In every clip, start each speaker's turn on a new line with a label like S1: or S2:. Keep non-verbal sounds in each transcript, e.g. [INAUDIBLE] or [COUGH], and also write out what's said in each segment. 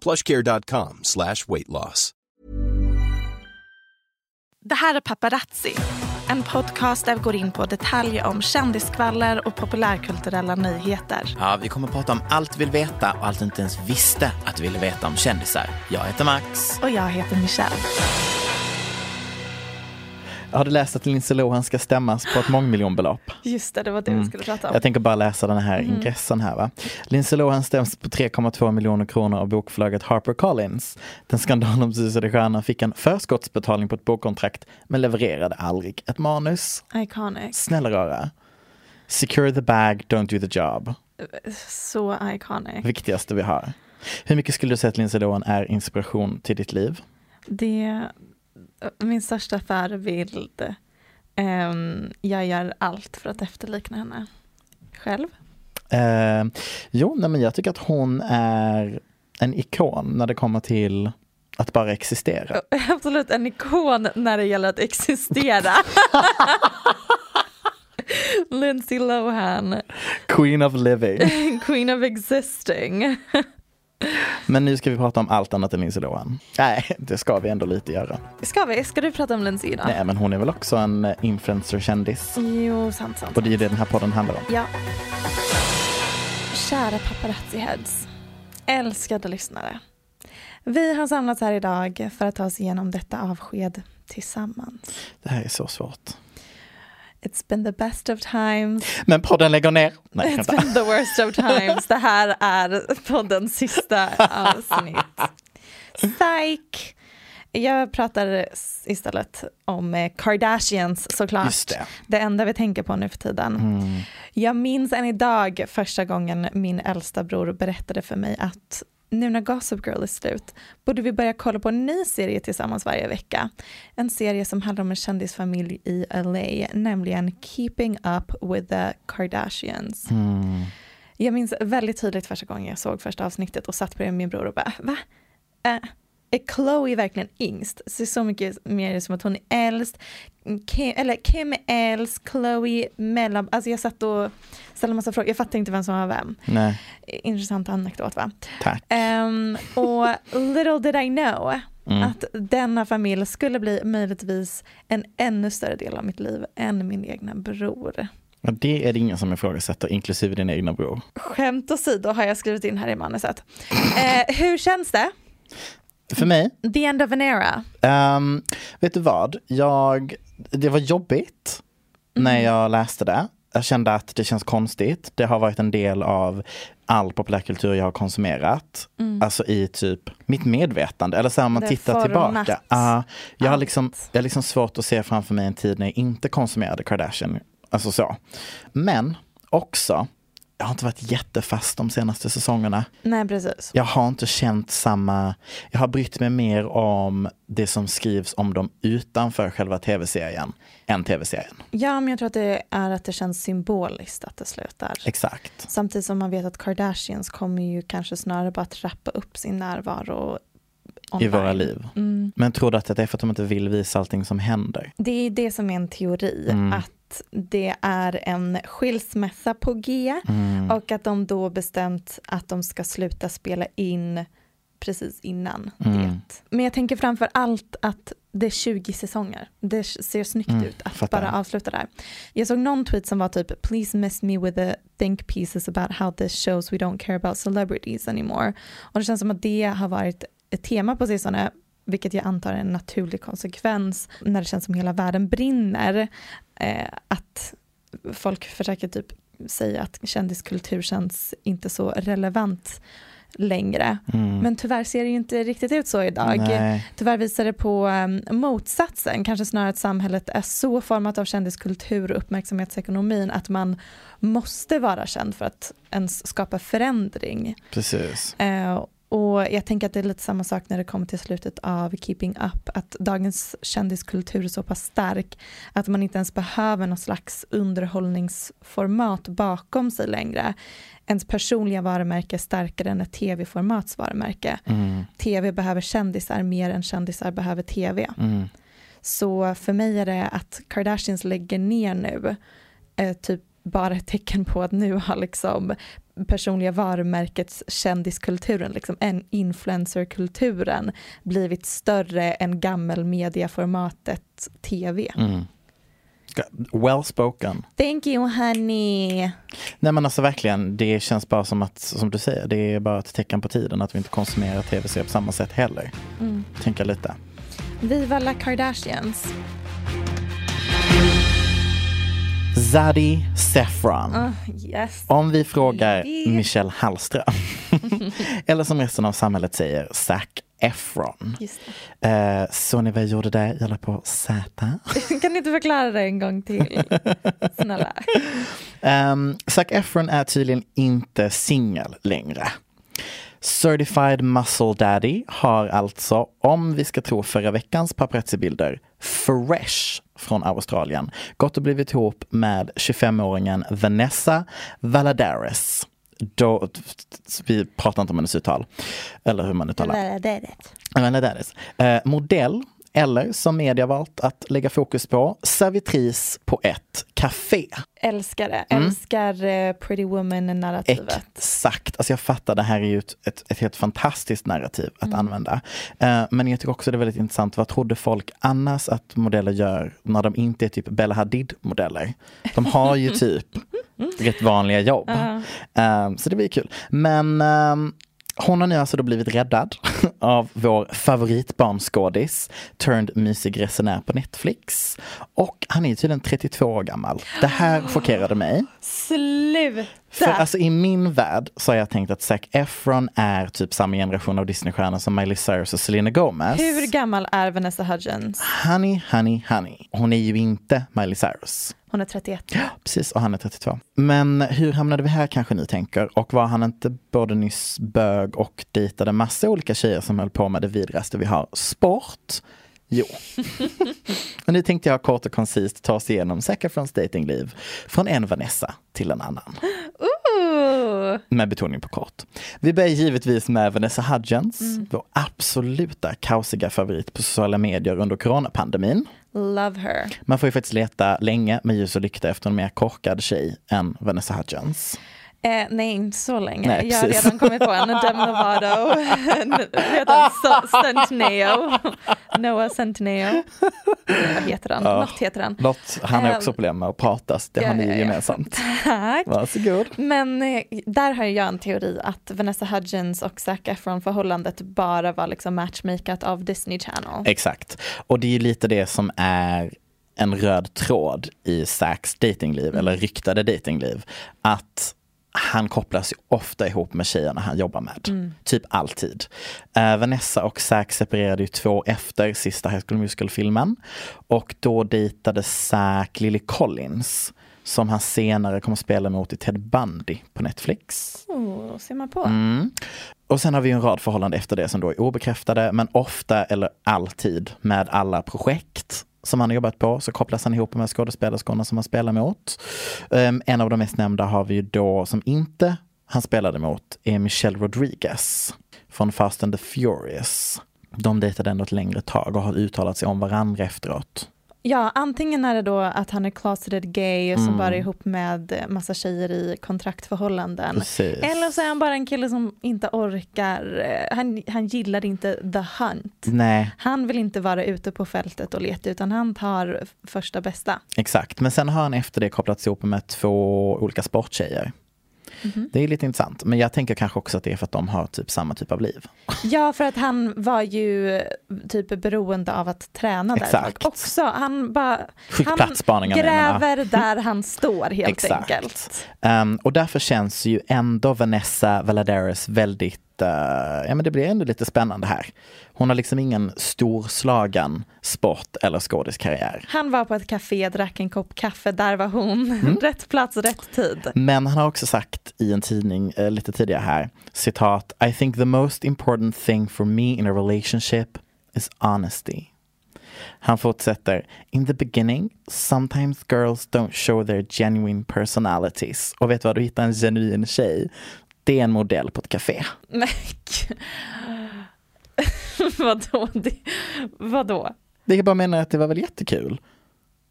S1: plushcare.com slash weight loss.
S2: Det här är Paparazzi, en podcast där vi går in på detaljer om kändiskvaller och populärkulturella nyheter.
S3: Ja, vi kommer att prata om allt vi vill veta och allt du inte ens visste att du ville veta om kändisar. Jag heter Max.
S2: Och jag heter Michelle.
S4: Jag hade läst att Lindsay Lohan ska stämmas på ett mångmiljonbelopp.
S2: Just det, det var det vi skulle prata om.
S4: Jag tänker bara läsa den här ingressen här. Va? Lindsay Lohan stäms på 3,2 miljoner kronor av bokförlaget Harper Collins. Den skandalomsusade stjärnan fick en förskottsbetalning på ett bokkontrakt men levererade aldrig ett manus.
S2: Iconic.
S4: Snälla rara. Secure the bag, don't do the job.
S2: Så iconic.
S4: Viktigaste vi har. Hur mycket skulle du säga att Lindsay Lohan är inspiration till ditt liv?
S2: Det min största förebild. Um, jag gör allt för att efterlikna henne. Själv?
S4: Eh, jo, nej, men jag tycker att hon är en ikon när det kommer till att bara existera. [LAUGHS]
S2: Absolut en ikon när det gäller att existera. [LAUGHS] Lindsay Lohan.
S4: Queen of living. [LAUGHS]
S2: Queen of existing.
S4: Men nu ska vi prata om allt annat än Lindsay Lohan. Nej, det ska vi ändå lite göra.
S2: Ska vi? Ska du prata om Lindsay då?
S4: Nej, men hon är väl också en eh, influencer-kändis.
S2: Jo, sant, sant.
S4: Och det är det den här podden handlar om.
S2: Ja. Kära paparazzi heads. Älskade lyssnare. Vi har samlats här idag för att ta oss igenom detta avsked tillsammans.
S4: Det här är så svårt.
S2: It's been the best of times.
S4: Men podden lägger ner. Nej,
S2: It's been the worst of times. Det här är poddens sista avsnitt. Psych! Jag pratar istället om eh, Kardashians såklart.
S4: Just det.
S2: det enda vi tänker på nu för tiden.
S4: Mm.
S2: Jag minns än idag första gången min äldsta bror berättade för mig att nu när Gossip Girl är slut borde vi börja kolla på en ny serie tillsammans varje vecka. En serie som handlar om en kändisfamilj i LA, nämligen Keeping Up with the Kardashians.
S4: Mm.
S2: Jag minns väldigt tydligt första gången jag såg första avsnittet och satt bredvid min bror och bara, va? Äh, är Chloe verkligen yngst? Ser så mycket mer som att hon är äldst. Kim, eller Kim är äldst, Chloe mellan, alltså jag satt och ställde massa frågor, jag fattade inte vem som var vem.
S4: Nej.
S2: Intressant anekdot va?
S4: Tack.
S2: Um, och little did I know
S4: Mm.
S2: att denna familj skulle bli möjligtvis en ännu större del av mitt liv än min egna bror.
S4: Och det är det ingen som ifrågasätter, inklusive din egna bror.
S2: Skämt åsido har jag skrivit in här i manuset. Eh, hur känns det?
S4: För mig,
S2: The end of an era.
S4: ehm, vet du vad? Jag, det var jobbigt när jag läste det. Jag kände att det känns konstigt. Det har varit en del av all populärkultur jag har konsumerat. Alltså i typ mitt medvetande. Eller så här, om man
S2: Det
S4: tittar tillbaka. Ja, jag, har liksom, jag har liksom svårt att se framför mig en tid när jag inte konsumerade Kardashian. Alltså så. Men också, jag har inte varit jättefast de senaste säsongerna.
S2: Nej precis.
S4: Jag har inte känt samma, jag har brytt mig mer om det som skrivs om dem utanför själva tv-serien än tv-serien.
S2: Ja men jag tror att det är att det känns symboliskt att det slutar.
S4: Exakt.
S2: Samtidigt som man vet att Kardashians kommer ju kanske snarare bara trappa upp sin närvaro
S4: I våra
S2: online.
S4: liv.
S2: Mm.
S4: Men tror du att det är för att de inte vill visa allting som händer?
S2: Det är det som är en teori,
S4: Mm.
S2: att det är en skilsmässa på G
S4: Mm.
S2: och att de då bestämt att de ska sluta spela in precis innan
S4: Mm.
S2: det. Men jag tänker framför allt att det är 20 säsonger. Det ser snyggt
S4: Mm,
S2: ut att
S4: fattar.
S2: bara avsluta där. Jag såg någon tweet som var typ “Please miss me with the think pieces about how this shows we don't care about celebrities anymore”. Och det känns som att det har varit ett tema på sistone vilket jag antar är en naturlig konsekvens när det känns som hela världen brinner. Eh, att folk försöker typ säga att kändiskultur känns inte så relevant längre.
S4: Mm.
S2: Men tyvärr ser det ju inte riktigt ut så idag.
S4: Nej.
S2: Tyvärr visar det på um, motsatsen, kanske snarare att samhället är så format av kändiskultur och uppmärksamhetsekonomin att man måste vara känd för att ens skapa förändring.
S4: Precis.
S2: Eh, och jag tänker att det är lite samma sak när det kommer till slutet av Keeping Up, att dagens kändiskultur är så pass stark att man inte ens behöver någon slags underhållningsformat bakom sig längre. Ens personliga varumärke är starkare än ett tv-formats varumärke.
S4: Mm.
S2: Tv behöver kändisar mer än kändisar behöver tv.
S4: Mm.
S2: Så för mig är det att Kardashians lägger ner nu eh, typ bara ett tecken på att nu har liksom personliga varumärkets kändiskulturen, liksom en influencerkulturen blivit större än gammelmediaformatet tv.
S4: Mm. Well spoken.
S2: Thank you honey.
S4: Nej men alltså verkligen, det känns bara som att, som du säger, det är bara ett tecken på tiden att vi inte konsumerar tv-serier på samma sätt heller.
S2: Mm.
S4: Tänka lite.
S2: Viva la Kardashians.
S4: Zadie Seffron.
S2: Oh, yes.
S4: Om vi frågar
S2: Baby.
S4: Michelle Hallström, [LAUGHS] eller som resten av samhället säger, Zac Efron. Eh, så ni vad jag gjorde där? Jag la på Z. [LAUGHS]
S2: Kan du inte förklara det en gång till? [LAUGHS] Snälla.
S4: Um, Zac Efron är tydligen inte singel längre. Certified Muscle Daddy har alltså, om vi ska tro förra veckans paparazzi-bilder, Fresh från Australien gått och blivit ihop med 25-åringen Vanessa Valadares. Då, vi pratar inte om hennes uttal, eller hur man uttalar Valadares. Eh, modell, eller som media valt att lägga fokus på, servitris på ett café.
S2: Älskar det.
S4: Mm.
S2: Älskar eh, Pretty Woman-narrativet.
S4: Exakt, alltså jag fattar, det här är ju ett, ett, ett helt fantastiskt narrativ att använda. Eh, men jag tycker också det är väldigt intressant, vad trodde folk annars att modeller gör när de inte är typ Bella Hadid-modeller? De har ju [LAUGHS] typ rätt vanliga jobb. Eh, så det blir kul. Men ehm, hon har nu alltså då blivit räddad [LAUGHS] av vår favoritbarnskådis, turned mysig resenär på Netflix. Och han är tydligen 32 år gammal. Det här chockerade mig.
S2: Sluta!
S4: För alltså i min värld så har jag tänkt att Zac Efron är typ samma generation av Disneystjärnor som Miley Cyrus och Selena Gomez.
S2: Hur gammal är Vanessa Hudgens?
S4: Honey, honey, honey. Hon är ju inte Miley Cyrus.
S2: Hon är 31.
S4: Precis, och han är 32. Men hur hamnade vi här kanske ni tänker? Och var han inte både nyss bög och dejtade massa olika tjejer som höll på med det vidraste vi har? Sport? Jo. [LAUGHS] och nu tänkte jag kort och koncist ta oss igenom Zac Efrons datingliv från en Vanessa till en annan.
S2: Ooh.
S4: Med betoning på kort. Vi börjar givetvis med Vanessa Hudgens, vår absoluta kaosiga favorit på sociala medier under coronapandemin.
S2: Love her.
S4: Man får ju faktiskt leta länge med ljus och lykta efter en mer korkad tjej än Vanessa Hudgens.
S2: Eh, nej, inte så länge.
S4: Nej,
S2: jag har redan kommit på en. Demi Lovato. [LAUGHS] redan Centineo. Noah Centineo. Vad heter han?
S4: Ja.
S2: Något heter han.
S4: Något, han har också problem med att prata, det har ni
S2: ja,
S4: gemensamt.
S2: Tack.
S4: Varsågod.
S2: Men eh, där har jag en teori att Vanessa Hudgens och Zac Efron förhållandet bara var liksom matchmakat av Disney Channel.
S4: Exakt. Och det är lite det som är en röd tråd i Zacs datingliv, eller ryktade datingliv. Att han kopplas ju ofta ihop med tjejerna han jobbar med. Typ alltid. Eh, Vanessa och Zac separerade ju två år efter sista High School Musical-filmen. Och då dejtade Zac Lily Collins. Som han senare kommer spela mot i Ted Bundy på Netflix.
S2: Oh, ser man på.
S4: Mm. Och sen har vi en rad förhållanden efter det som då är obekräftade, men ofta eller alltid med alla projekt som han har jobbat på så kopplas han ihop med skådespelerskorna som han spelar mot. Um, en av de mest nämnda har vi ju då som inte han spelade mot är Michelle Rodriguez från Fast and the Furious. de dejtade ändå ett längre tag och har uttalat sig om varandra efteråt.
S2: Ja, antingen är det då att han är closeted gay som
S4: Mm.
S2: bara är ihop med massa tjejer i kontraktförhållanden.
S4: Precis.
S2: Eller så är han bara en kille som inte orkar, eh, han, han gillar inte the hunt.
S4: Nej,
S2: Han vill inte vara ute på fältet och leta utan han tar första bästa.
S4: exakt. Men sen har han efter det kopplats ihop med två olika sporttjejer.
S2: Mhm.
S4: Det är lite intressant. Men jag tänker kanske också att det är för att de har typ samma typ av liv. [LAUGHS]
S2: Ja, för att han var ju typ beroende av att träna där
S4: Exakt.
S2: också. Han bara han gräver [LAUGHS] där han står helt
S4: Exakt.
S2: enkelt.
S4: Um, och därför känns ju ändå Vanessa Valadares väldigt, uh, ja men det blir ändå lite spännande här. Hon har liksom ingen storslagen sport eller skådiskarriär.
S2: Han var på ett café, drack en kopp kaffe, där var hon.
S4: Mm. [LAUGHS]
S2: Rätt plats, rätt tid.
S4: Men han har också sagt i en tidning eh, lite tidigare här, citat, I think the most important thing for me in a relationship is honesty. Han fortsätter, in the beginning, sometimes girls don't show their genuine personalities. Och vet du vad, du hittar en genuin tjej. Det är en modell på ett café.
S2: Men [LAUGHS] vadå? Det, vadå?
S4: Det är bara menar att det var väl jättekul.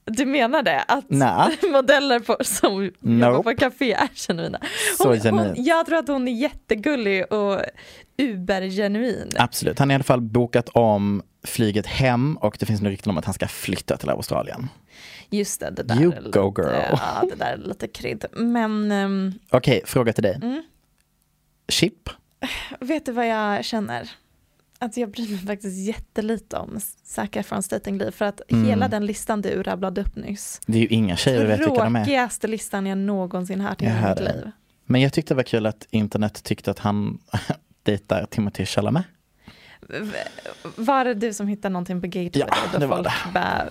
S2: Du menar det? Att
S4: Nej. [LAUGHS]
S2: modeller på, som jobbar
S4: Nope.
S2: på café är genuina?
S4: Så
S2: Hon,
S4: genuint.
S2: hon, jag tror att hon är jättegullig och ubergenuin.
S4: Absolut, han har i alla fall bokat om flyget hem och det finns nu rykten om att han ska flytta till Australien.
S2: Just det, det där,
S4: You
S2: är
S4: go,
S2: lite,
S4: girl.
S2: Ja, det där är lite krydd. Men ehm,
S4: Okej, fråga till dig.
S2: Mm.
S4: Chip?
S2: vet du vad jag känner? Att jag bryr mig faktiskt jättelite om Zac Efrons datingliv för att
S4: Mm.
S2: hela den listan du rabblade upp nyss
S4: Det är ju inga tjejer vet vilka de är.
S2: Tråkigaste listan jag någonsin hört i hela mitt liv.
S4: Men jag tyckte det var kul att internet tyckte att han [LAUGHS] dejtar Timothy Chalamet.
S2: Var det du som hittade någonting på Gateway?
S4: Ja, det var det.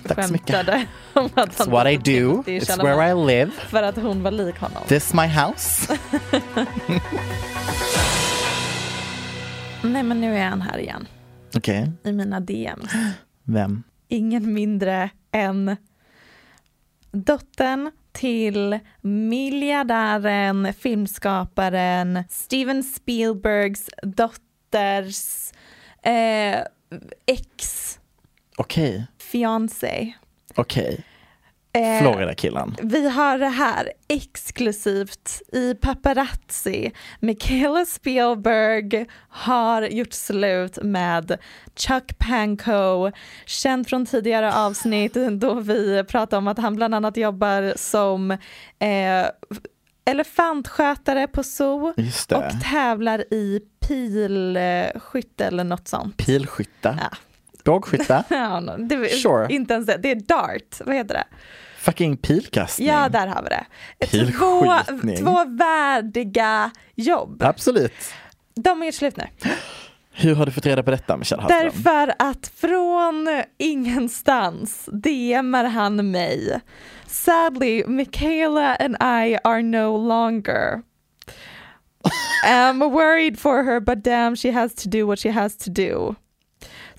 S4: Tack så mycket.
S2: om att
S4: It's what I do, it's where I live,
S2: För att hon var lik honom.
S4: this my house. [LAUGHS]
S2: Nej men nu är han här igen
S4: Okej,
S2: i mina DMs.
S4: vem?
S2: Ingen mindre än dottern till miljardären, filmskaparen Steven Spielbergs dotters eh, ex
S4: Okej,
S2: fiancé.
S4: okej.
S2: Eh,
S4: Florida-killen.
S2: Vi har det här exklusivt i Paparazzi. Michaela Spielberg har gjort slut med Chuck Pankow, känd från tidigare avsnitt då vi pratade om att han bland annat jobbar som eh, elefantskötare på zoo och tävlar i pilskytte eller något sånt.
S4: Pilskytta.
S2: Ja.
S4: Bågskytta. [LAUGHS]
S2: Ja, det är
S4: Sure.
S2: Inte ens det, det är dart, vad heter det?
S4: Fucking pilkastning.
S2: Ja, där har vi det. Två, två värdiga jobb.
S4: Absolut.
S2: De har gjort slut nu.
S4: Hur har du fått reda på detta Michelle Hallström?
S2: Därför att från ingenstans DMar han mig. Sadly, Michaela and I are no longer. [LAUGHS] I'm worried for her, but damn, she has to do what she has to do.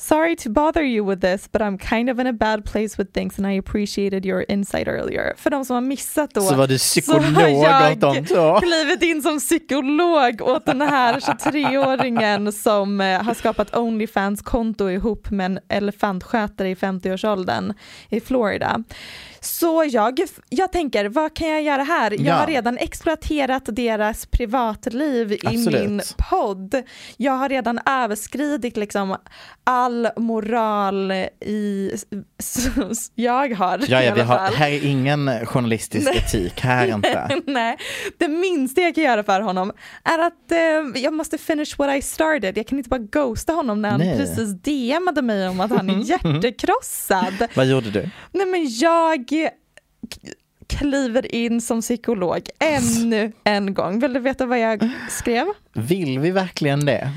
S2: Sorry to bother you with this, but I'm kind of in a bad place with things and I appreciated your insight earlier. För de som har missat då.
S4: Så var du psykolog åt dem två?
S2: klivit in som psykolog åt den här 23-åringen [LAUGHS] som eh, har skapat Onlyfans-konto ihop med en elefantskötare i 50-årsåldern i Florida. Så jag, jag tänker, vad kan jag göra här? Jag
S4: Ja.
S2: har redan exploaterat deras privatliv i
S4: Absolut.
S2: min podd. Jag har redan överskridit liksom all moral i, jag har
S4: Ja, ja, vi har, här är ingen journalistisk etik, här inte. [LAUGHS]
S2: Nej, det minsta jag kan göra för honom är att eh, jag måste finish what I started. Jag kan inte bara ghosta honom när han
S4: Nej.
S2: precis DMade mig om att han är [LAUGHS] hjärtekrossad.
S4: Vad gjorde du?
S2: Nej men jag k- kliver in som psykolog ännu en gång. Vill du veta vad jag skrev?
S4: Vill vi verkligen det?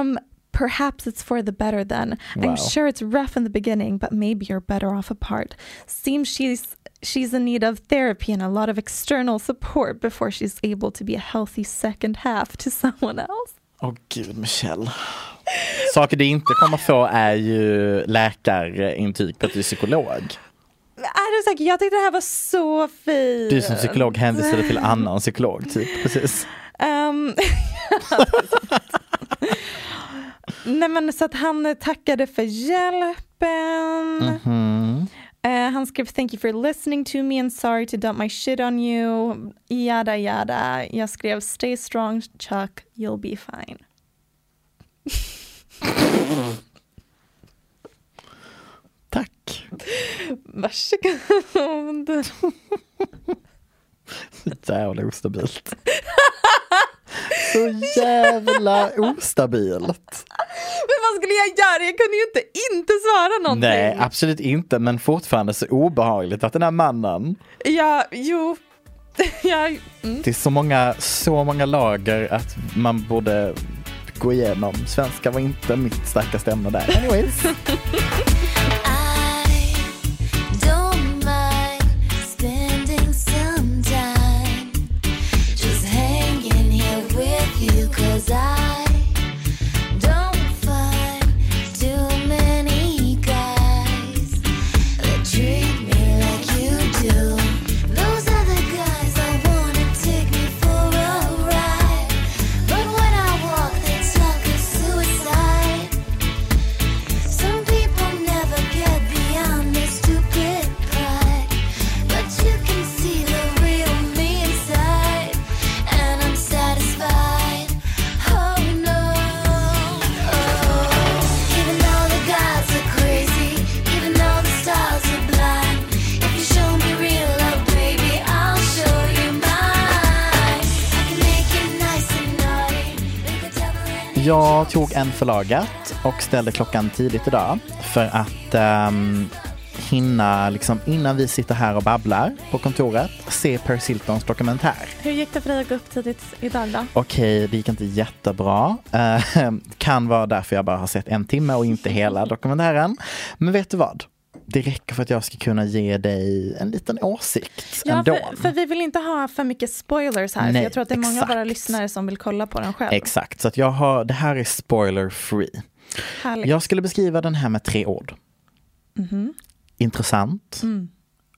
S2: Um, perhaps it's for the better then.
S4: Wow.
S2: I'm sure it's rough in the beginning, but maybe you're better off apart. Seems she's she's in need of therapy and a lot of external support before she's able to be a healthy second half to someone else.
S4: Åh gud Michelle. Saker du inte kommer få är ju läkarintyg på att du är psykolog.
S2: Är du säker? Jag tyckte det här var så fint.
S4: Du som psykolog hänvisade till annan psykolog typ. Precis.
S2: Um, [LAUGHS] Nej men så att han tackade för hjälpen.
S4: Mhm.
S2: Eh, han skrev thank you for listening to me and sorry to dump my shit on you. Yada yada. Jag skrev stay strong Chuck, you'll be fine. [LAUGHS]
S4: Tack.
S2: Varsågod. [LAUGHS]
S4: Så jävla ostabilt. [LAUGHS] Så jävla ostabilt.
S2: Men vad skulle jag göra? Jag kunde ju inte inte svara någonting.
S4: Nej, absolut inte, men fortfarande så obehagligt att den här mannen
S2: Ja, jo. [LAUGHS] Ja, mm.
S4: till så många, så många lager att man borde gå igenom. Svenska var inte mitt starkaste ämne där. Anyways. Jag tog en förlagat och ställde klockan tidigt idag för att ehm, hinna, liksom, innan vi sitter här och babblar på kontoret, se Paris Hiltons dokumentär.
S2: Hur gick det för dig att gå upp tidigt idag då?
S4: Okej, det gick inte jättebra. Eh, kan vara därför jag bara har sett en timme och inte hela dokumentären. Men vet du vad? Det räcker för att jag ska kunna ge dig en liten åsikt
S2: Ja,
S4: ändå.
S2: för, för vi vill inte ha för mycket spoilers här.
S4: Nej,
S2: jag tror att det är många av våra
S4: exakt.
S2: lyssnare som vill kolla på den själv.
S4: Exakt, så att jag har, det här är spoiler free.
S2: Härligt.
S4: Jag skulle beskriva den här med tre ord.
S2: Mhm.
S4: Intressant,
S2: Mm.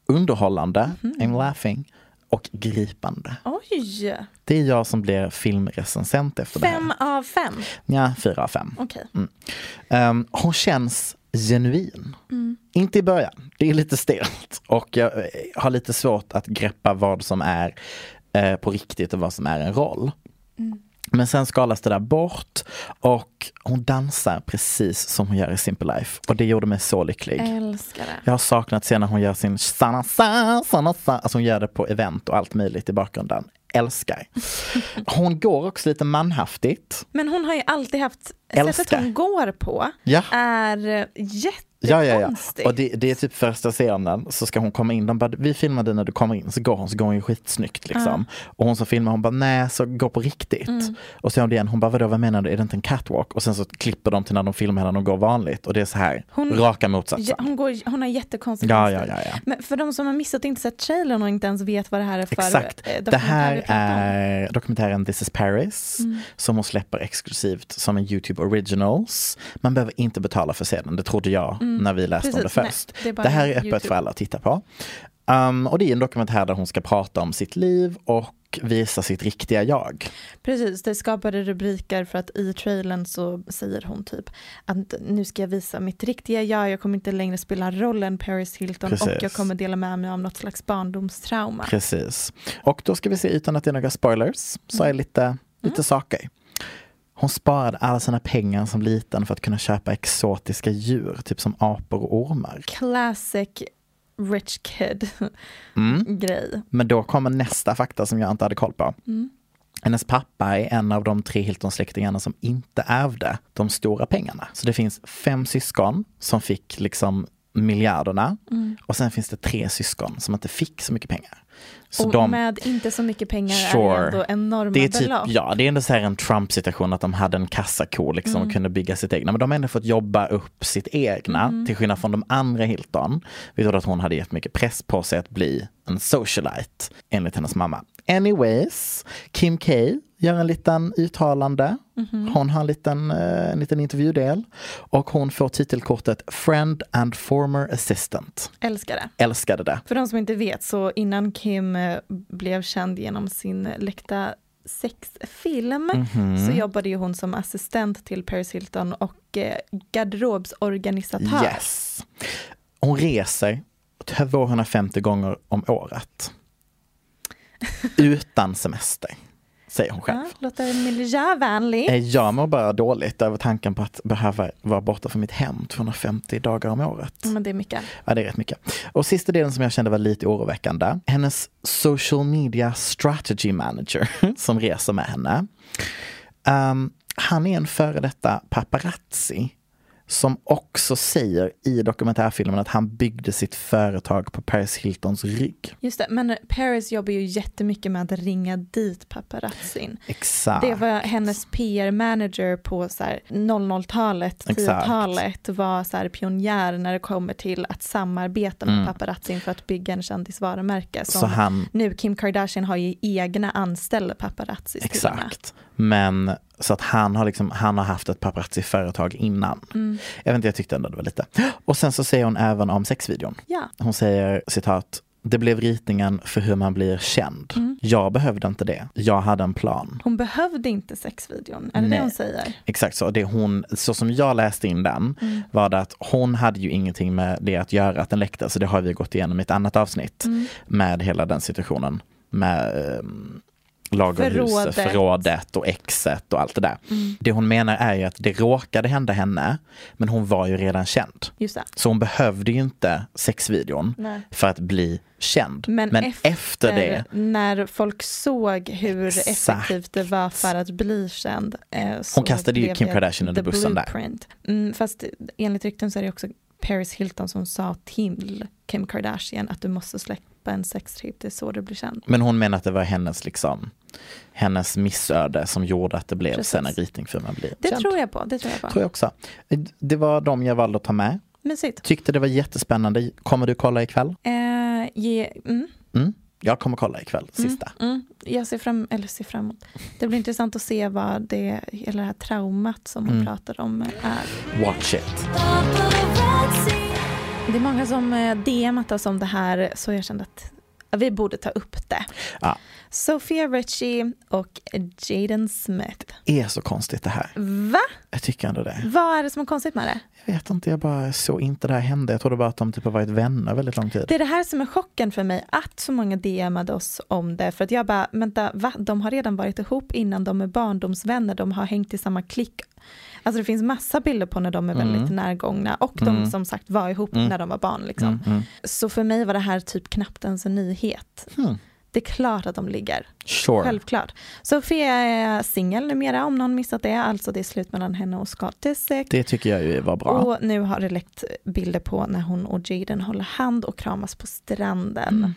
S4: underhållande, I'm laughing och gripande.
S2: Oj!
S4: Det är jag som blir filmrecensent efter det
S2: Fem
S4: här.
S2: av fem.
S4: Ja, fyra av fem.
S2: Okej.
S4: Um, hon känns genuin. Inte i början, det är lite stelt och jag eh, har lite svårt att greppa vad som är eh, på riktigt och vad som är en roll. Men sen skalas det där bort och hon dansar precis som hon gör i Simple Life och det gjorde mig så lycklig.
S2: Älskar det.
S4: Jag har saknat sen när hon gör sin sana sa, sana sa. Alltså hon gör det på event och allt möjligt i bakgrunden. Älskar. Hon går också lite manhaftigt.
S2: Men hon har ju alltid haft,
S4: Älskar.
S2: sättet hon går på
S4: Ja.
S2: är eh, jättekonstigt.
S4: Ja, ja, ja. Och det, det är typ första scenen så ska hon komma in. De bara, vi filmar dig när du kommer in. Så går hon, så går hon ju skitsnyggt liksom. Och hon som filmar, hon bara, nej, så gå på riktigt.
S2: Mm.
S4: Och så gör hon det igen, hon bara, vadå, vad menar du, är det inte en catwalk? Och sen så klipper de till när de filmar henne och går vanligt. Och det är så här,
S2: Hon-
S4: raka motsatsen.
S2: Hon, går, hon har jättekonstig
S4: Ja, ja, ja, ja.
S2: Men för de som har missat och inte sett trailern och inte ens vet vad det här är för
S4: Exakt.
S2: eh,
S4: Det här är dokumentären This is Paris
S2: Mm.
S4: som hon släpper exklusivt som en YouTube Originals. Man behöver inte betala för sedan, det trodde jag när vi läste om det
S2: Mm. Precis, nej,
S4: först.
S2: det
S4: det här är öppet
S2: YouTube.
S4: för alla att titta på. Um, och det är en dokumentär där hon ska prata om sitt liv och visa sitt riktiga jag.
S2: Precis, det skapade rubriker för att i trailern så säger hon typ att nu ska jag visa mitt riktiga jag, jag kommer inte längre spela rollen Paris Hilton
S4: Precis.
S2: och jag kommer dela med mig av något slags barndomstrauma.
S4: Precis. Och då ska vi se, utan att det är några spoilers, så är lite, lite saker. Hon sparade alla sina pengar som liten för att kunna köpa exotiska djur, typ som apor och ormar.
S2: Classic rich kid [LAUGHS]
S4: Mm.
S2: grej.
S4: Men då kommer nästa fakta som jag inte hade koll på. Hennes pappa är en av de tre Hilton-släktingarna som inte ärvde de stora pengarna. Så det finns fem syskon som fick liksom miljarderna och sen finns det tre syskon som inte fick så mycket pengar. Så
S2: och
S4: de,
S2: med inte så mycket pengar är
S4: Sure.
S2: det ändå enorma
S4: det är typ,
S2: belopp.
S4: ja, det är ändå så här en Trump-situation att de hade en kassako liksom
S2: Mm.
S4: och kunde bygga sitt egna. Men de har ändå fått jobba upp sitt egna
S2: Mm.
S4: till skillnad från de andra Hilton. Vi trodde att hon hade gett mycket press på sig att bli en socialite enligt hennes mamma. Anyways, Kim K gör en liten uttalande.
S2: Mhm.
S4: Hon har en liten, eh, en liten intervjudel och hon får titelkortet Friend and former assistant.
S2: Älskar det.
S4: Älskade det.
S2: För de som inte vet så innan Kim eh, blev känd genom sin läckta sexfilm
S4: Mhm.
S2: så jobbade ju hon som assistent till Paris Hilton och eh, garderobsorganisatör.
S4: Yes. Hon reser 250 gånger om året. [LAUGHS] Utan semester, säger hon själv.
S2: Ja, låter miljövänligt.
S4: Eh, Jag mår bara dåligt över tanken på att behöva vara borta från mitt hem 250 dagar om året.
S2: Men det är mycket.
S4: Ja, det är rätt mycket. Och sista delen som jag kände var lite oroväckande. Hennes social media strategy manager [LAUGHS] som reser med henne. Um, han är en före detta paparazzi som också säger i dokumentärfilmen att han byggde sitt företag på Paris Hiltons rygg.
S2: Just det, men Paris jobbar ju jättemycket med att ringa dit paparazzin.
S4: Exakt.
S2: Det var hennes PR-manager på så här 00-talet,
S4: Exakt.
S2: 10-talet var så här pionjär när det kommer till att samarbeta med
S4: Mm.
S2: paparazzin för att bygga en kändisvarumärke. Som
S4: Så han,
S2: Nu Kim Kardashian har ju egna anställda paparazzis
S4: exakt. Men så att han har, liksom, han har haft ett paparazzi-företag innan.
S2: Mm.
S4: Jag vet inte, jag tyckte ändå det var lite. Och sen så säger hon även om sexvideon.
S2: Ja,
S4: Hon säger citat det blev ritningen för hur man blir känd.
S2: Mm.
S4: Jag behövde inte det. Jag hade en plan.
S2: hon behövde inte sexvideon, är det
S4: Nej.
S2: det hon säger?
S4: Exakt så. Det hon, så som jag läste in den
S2: Mm.
S4: var det att hon hade ju ingenting med det att göra att den läckte. Så det har vi gått igenom i ett annat avsnitt
S2: Mm.
S4: med hela den situationen. Med um, lagerhuset,
S2: Förrådet.
S4: förrådet och exet och allt det där.
S2: Mm.
S4: Det hon menar är ju att det råkade hända henne, men hon var ju redan känd. Så hon behövde ju inte sexvideon
S2: Nej.
S4: för att bli känd.
S2: Men,
S4: efter, det,
S2: när folk såg hur
S4: Exakt.
S2: effektivt det var för att bli känd. Eh,
S4: Hon kastade ju Kim Kardashian under bussen där.
S2: blueprint. Mm, fast enligt rykten så är det också Paris Hilton som sa till Kim Kardashian att du måste släppa en sextape, det är så du blir känd.
S4: Men hon menar att det var hennes, liksom, hennes missöde som gjorde att det blev
S2: Precis.
S4: sen en ritning för man blir
S2: Det
S4: känd.
S2: tror jag på. Det tror jag på.
S4: tror jag också. Det var de jag valde att ta med.
S2: Mysigt.
S4: Tyckte det var jättespännande. Kommer du kolla ikväll?
S2: Eh, ge, mm,
S4: Mm. Jag kommer kolla ikväll, sista.
S2: mm, jag ser fram, eller ser fram emot. Det blir intressant att se vad det, hela det här traumat som hon
S4: Mm.
S2: pratar om är.
S4: Watch it.
S2: Det är många som eh, DMat oss om det här så jag kände att vi borde ta upp det.
S4: Ja.
S2: Sophia Richie och Jaden Smith.
S4: är så konstigt det här.
S2: Va?
S4: Jag tycker ändå det.
S2: Vad är det som är konstigt med det?
S4: Jag vet inte, jag bara såg inte det här hända. Jag trodde bara att de typ har varit vänner väldigt lång tid.
S2: Det är det här som är chocken för mig, att så många DMade oss om det. För att jag bara, vänta, va? De har redan varit ihop innan, de är barndomsvänner, de har hängt i samma klick. Alltså det finns massa bilder på när de är väldigt
S4: Mm.
S2: närgångna och de
S4: Mm.
S2: som sagt var ihop
S4: Mm.
S2: när de var barn. Liksom.
S4: Mm, mm.
S2: Så för mig var det här typ knappt ens en nyhet.
S4: Hmm.
S2: Det är klart att de ligger.
S4: Sure.
S2: Självklart. Sofia är singel numera om någon missat det. Alltså det är slut mellan henne och Scott Disick.
S4: Det tycker jag ju var bra.
S2: Och nu har det läckt bilder på när hon och Jaden håller hand och kramas på stranden.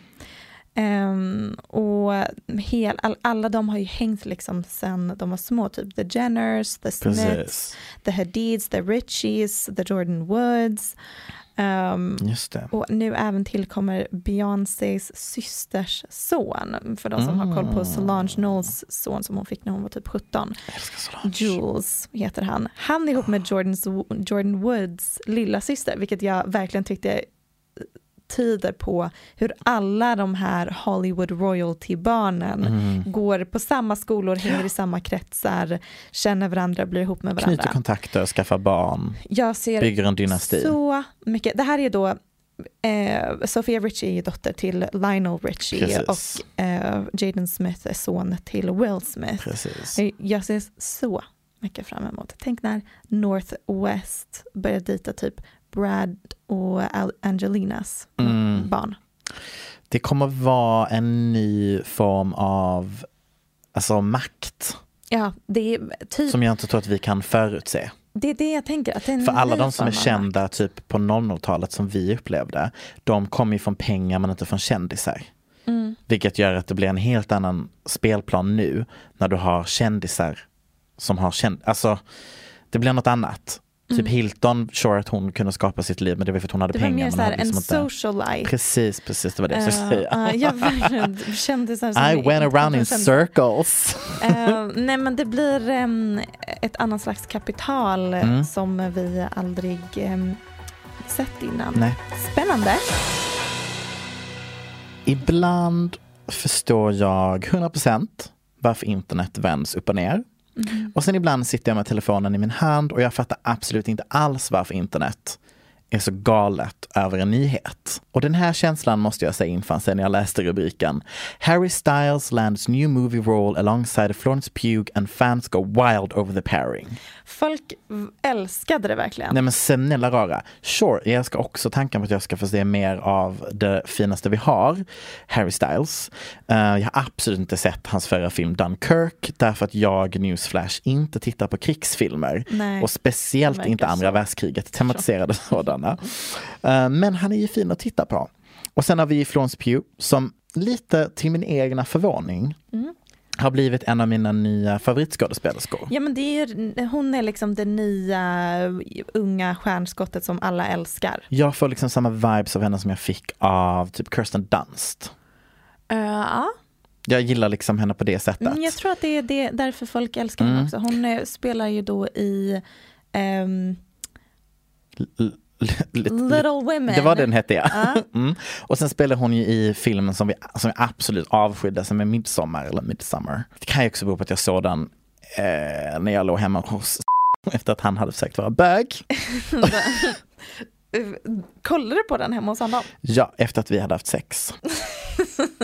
S4: Mm.
S2: Ehm, och hel, all, alla de har ju hängt liksom sen de var små, typ The Jenners, The Smiths,
S4: Precis.
S2: The Hadids, The Richies, The Jordan Woods.
S4: Just det.
S2: och nu även tillkommer Beyoncés systers son. För de som har koll på
S4: Mm.
S2: Solange Knowles son som hon fick när hon var typ 17.
S4: Jag älskar Solange.
S2: Jules heter han. Han är ihop med Jordans, Jordan Woods lilla syster, vilket jag verkligen tyckte tyder på hur alla de här Hollywood royalty-barnen
S4: Mm.
S2: går på samma skolor, hänger i samma kretsar, känner varandra, blir ihop med varandra.
S4: Knyter kontakter, skaffar barn,
S2: Jag ser
S4: bygger en dynasti.
S2: så mycket. Det här är då eh, Sophia Richie är dotter till Lionel Richie
S4: Precis.
S2: och eh, Jaden Smith är son till Will Smith.
S4: Precis.
S2: Jag ser så mycket fram emot. Tänk när Northwest börjar dejta typ Brad och Angelinas
S4: Mm.
S2: barn.
S4: Det kommer vara en ny form av alltså, makt
S2: Ja, det är, typ,
S4: som jag inte tror att vi kan förutse.
S2: det är det jag tänker. Att
S4: För alla de som är kända typ på 00-talet som vi upplevde, de kommer ju från pengar men inte från kändisar.
S2: Mm.
S4: Vilket gör att det blir en helt annan spelplan nu när du har kändisar som har känd... Alltså, det blir något annat. Typ Hilton, sure att hon kunde skapa sitt liv men det var för att hon hade
S2: Mm. Det var
S4: pengar.
S2: mer
S4: men
S2: så här
S4: hon hade
S2: en
S4: liksom
S2: socialite.
S4: Precis, precis, det var det jag skulle
S2: Uh,
S4: säga.
S2: uh, jag verkligen kände så här
S4: I went around in circles.
S2: Eh, nej men det blir em, ett annat slags kapital eh,
S4: Mm.
S2: som vi aldrig em, sett innan.
S4: Nej.
S2: Spännande.
S4: Ibland förstår jag 100% varför internet vänds upp och ner.
S2: Mm.
S4: Och sen ibland sitter jag med telefonen i min hand och jag fattar absolut inte alls varför internet är så galet över en nyhet. Och den här känslan måste jag säga infann sig när jag läste rubriken Harry Styles lands new movie role alongside Florence Pugh and fans go wild over the pairing.
S2: Folk älskade det verkligen.
S4: Nej men snälla rara, sure, jag älskar också tanken på att jag ska få se mer av det finaste vi har, Harry Styles. Eh, jag har absolut inte sett hans förra film Dunkirk därför att jag, Newsflash, inte tittar på krigsfilmer.
S2: Nej,
S4: och speciellt inte andra
S2: så.
S4: världskriget, tematiserade [LAUGHS] sådana. Eh, men han är ju fin att titta på. Och sen har vi Florence Pugh som lite till min egna förvåning
S2: Mm.
S4: har blivit en av mina nya favoritskådespelerskor.
S2: Ja men det är, hon är liksom det nya unga stjärnskottet som alla älskar.
S4: Jag får liksom samma vibes av henne som jag fick av typ Kirsten Dunst.
S2: Uh, ja,
S4: Jag gillar liksom henne på det sättet.
S2: Mm, jag tror att det är det, därför folk älskar henne
S4: Mm.
S2: också. Hon eh, spelar ju då i
S4: lite-
S2: Little Women.
S4: Det var den hette ja.
S2: Ja. [LAUGHS]
S4: Mm. Och sen spelar hon ju i filmen som vi, som vi absolut avskydde som är Midsommar eller Midsummer. Det kan ju också bero på att jag såg den eh, när jag låg hemma hos [LAUGHS] efter att han hade försökt vara bög. [LAUGHS]
S2: Kollar du på den hemma hos honom?
S4: Ja, efter att vi hade haft sex.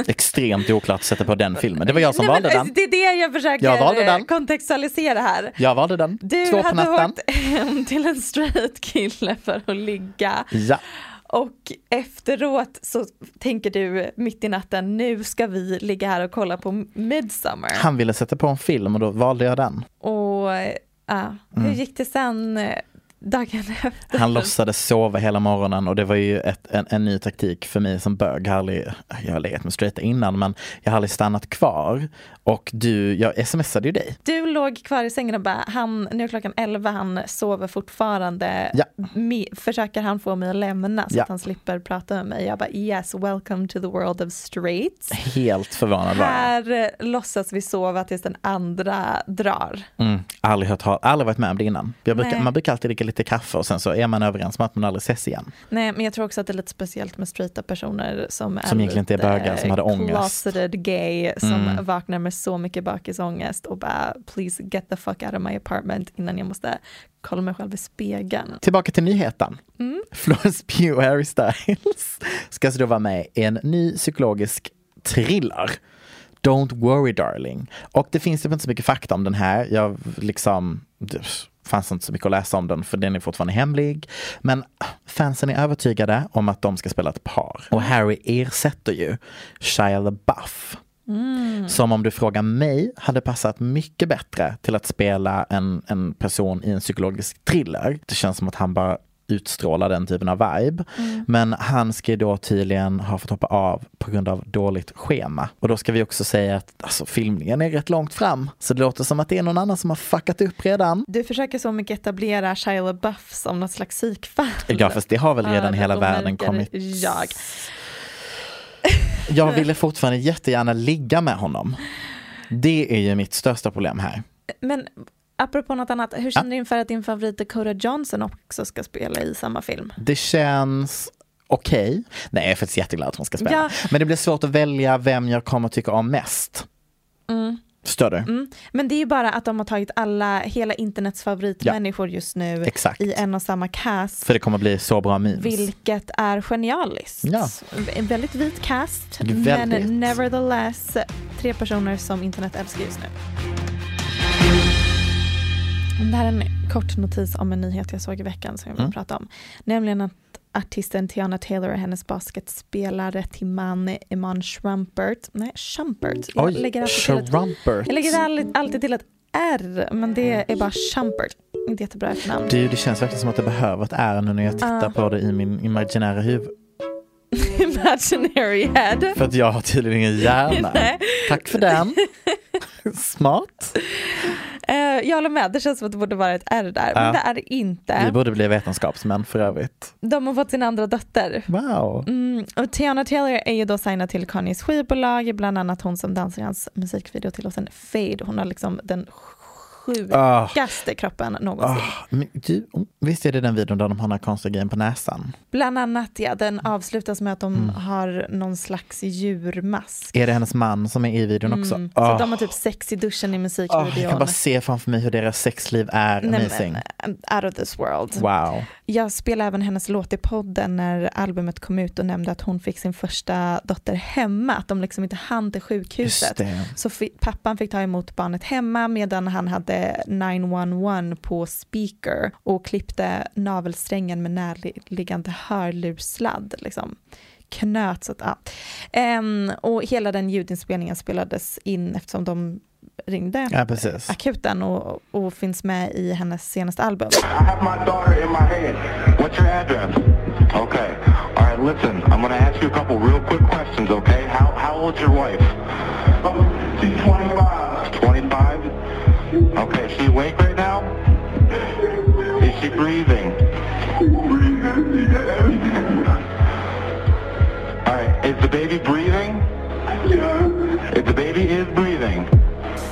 S4: Extremt oklart att sätta på den filmen. Det var jag som
S2: Nej,
S4: valde
S2: men,
S4: den.
S2: Det är det jag försöker
S4: Jag valde den.
S2: kontextualisera här.
S4: Jag valde den.
S2: Du
S4: Två
S2: hade åkt hem till en straight kille för att ligga
S4: Ja,
S2: och efteråt så tänker du mitt i natten nu ska vi ligga här och kolla på Midsummer.
S4: han ville sätta på en film och då valde jag den.
S2: Och eh, ja, hur gick det sen dagen efter?
S4: Han låtsades sova hela morgonen och det var ju ett, en, en ny taktik för mig som bög. Jag har, aldrig, jag har legat med straighta innan men jag har aldrig stannat kvar. Och du, jag smsade ju dig.
S2: Du låg kvar i sängen och bara, han, nu är klockan 11, han sover fortfarande.
S4: Ja.
S2: Mi, försöker han få mig att lämna så
S4: Ja.
S2: att han slipper prata med mig? Jag bara, yes, welcome to the world of straights.
S4: Helt förvånad var.
S2: Här eh, låtsas vi sova tills den andra drar.
S4: Mm, aldrig, hört, aldrig varit med om det innan. Jag brukar, man brukar alltid dricka lite kaffe och sen så är man överens om att man aldrig ses igen.
S2: Nej, men jag tror också att det är lite speciellt med straighta personer som är
S4: Som egentligen inte är bögar, som hade ångest.
S2: Closeted gay som
S4: Mm.
S2: vaknar med så mycket bakisångest och bara please get the fuck out of my apartment innan jag måste kolla mig själv i spegeln.
S4: Tillbaka till nyheten.
S2: Mm.
S4: Florence Pugh och Harry Styles ska alltså då vara med i en ny psykologisk thriller. Don't worry darling. Och det finns typ inte så mycket fakta om den här. Jag liksom, fanns inte så mycket att läsa om den för den är fortfarande hemlig. Men fansen är övertygade om att de ska spela ett par. Och Harry ersätter ju Shia LaBeouf. Som om du frågar mig hade passat mycket bättre till att spela en, en person i en psykologisk thriller. Det känns som att han bara utstrålar den typen av vibe. Men han ska då tydligen ha fått hoppa av på grund av dåligt schema. Och då ska vi också säga att alltså, filmningen är rätt långt fram. Så det låter som att det är någon annan som har fuckat upp redan.
S2: Du försöker så mycket etablera Shia LaBeouf som något slags psykfall.
S4: Ja fast det har väl redan
S2: Ja,
S4: hela världen kommit.
S2: Jag.
S4: Jag ville fortfarande jättegärna ligga med honom. Det är ju mitt största problem här.
S2: Men apropå något annat, hur känner du inför att din favorit Dakota Johnson också ska spela i samma film?
S4: Det känns okej. Nej, jag är faktiskt jätteglad att hon ska spela.
S2: Ja.
S4: Men det blir svårt att välja vem jag kommer tycka om mest. Förstår du?
S2: Mm. Men det är ju bara att de har tagit alla, hela internets favoritmänniskor just nu
S4: Exakt.
S2: i en och samma cast.
S4: För det kommer bli så bra memes.
S2: Vilket är genialiskt.
S4: Ja.
S2: En väldigt vit cast,
S4: Väldigt.
S2: men nevertheless tre personer som internet älskar just nu. Det här är en kort notis om en nyhet jag såg i veckan som jag vill
S4: Mm.
S2: prata om. Nämligen att artisten Tiana Taylor och hennes basketspelare till man Iman Schrumpert, nej Schumpert, jag
S4: Oj,
S2: lägger till ett,
S4: Schrumpert.
S2: jag lägger alltid, alltid till ett R, men det är bara Schumpert, inte jättebra efternamn.
S4: Du, det känns verkligen som att det behöver ett R nu när jag tittar
S2: Ja.
S4: på det i min imaginära huvud. [LAUGHS]
S2: Imaginary head.
S4: För att jag har tydligen ingen hjärna. [LAUGHS] Tack för den. [LAUGHS] Smart.
S2: Eh, jag håller med, det känns som att det borde vara ett R där,
S4: Ja.
S2: men det är det inte.
S4: Vi borde bli vetenskapsmän för övrigt.
S2: De har fått sin andra dotter.
S4: Wow.
S2: Mm, och Tiana Taylor är ju då signad till Kanyes skivbolag, bland annat hon som dansar i hans musikvideo till låten Fade. Hon har liksom den sjukaste kroppen någonsin.
S4: Ah, men du, oh, visst är det den videon där de har den här konstiga grejen på näsan?
S2: Bland annat ja, den avslutas med att de
S4: Mm.
S2: har någon slags djurmask.
S4: Är det hennes man som är i videon också?
S2: Mm.
S4: Ah.
S2: Så de har typ sex i duschen i
S4: Ah,
S2: musikvideon.
S4: jag kan bara se framför mig hur deras sexliv är
S2: Nej,
S4: amazing.
S2: men, uh, out of this world.
S4: Wow.
S2: Jag spelade även hennes låt i podden när albumet kom ut och nämnde att hon fick sin första dotter hemma, att de liksom inte hann till sjukhuset. Så pappan fick ta emot barnet hemma medan han hade 911 på speaker och klippte navelsträngen med närliggande hörlurssladd. Liksom. Knöt så att, ja. Ehm, och hela den ljudinspelningen spelades in eftersom de ringde
S4: Ja,
S2: akuten och, och finns med i hennes senaste album.
S5: I have my daughter in my hand. What's your address? Okay. All right, listen. I'm to ask you a couple real quick questions, okay? How, how old's your wife? She's 25. 25? Okay, is she awake right now? Is she breathing? All right, is the baby breathing? If the baby is breathing.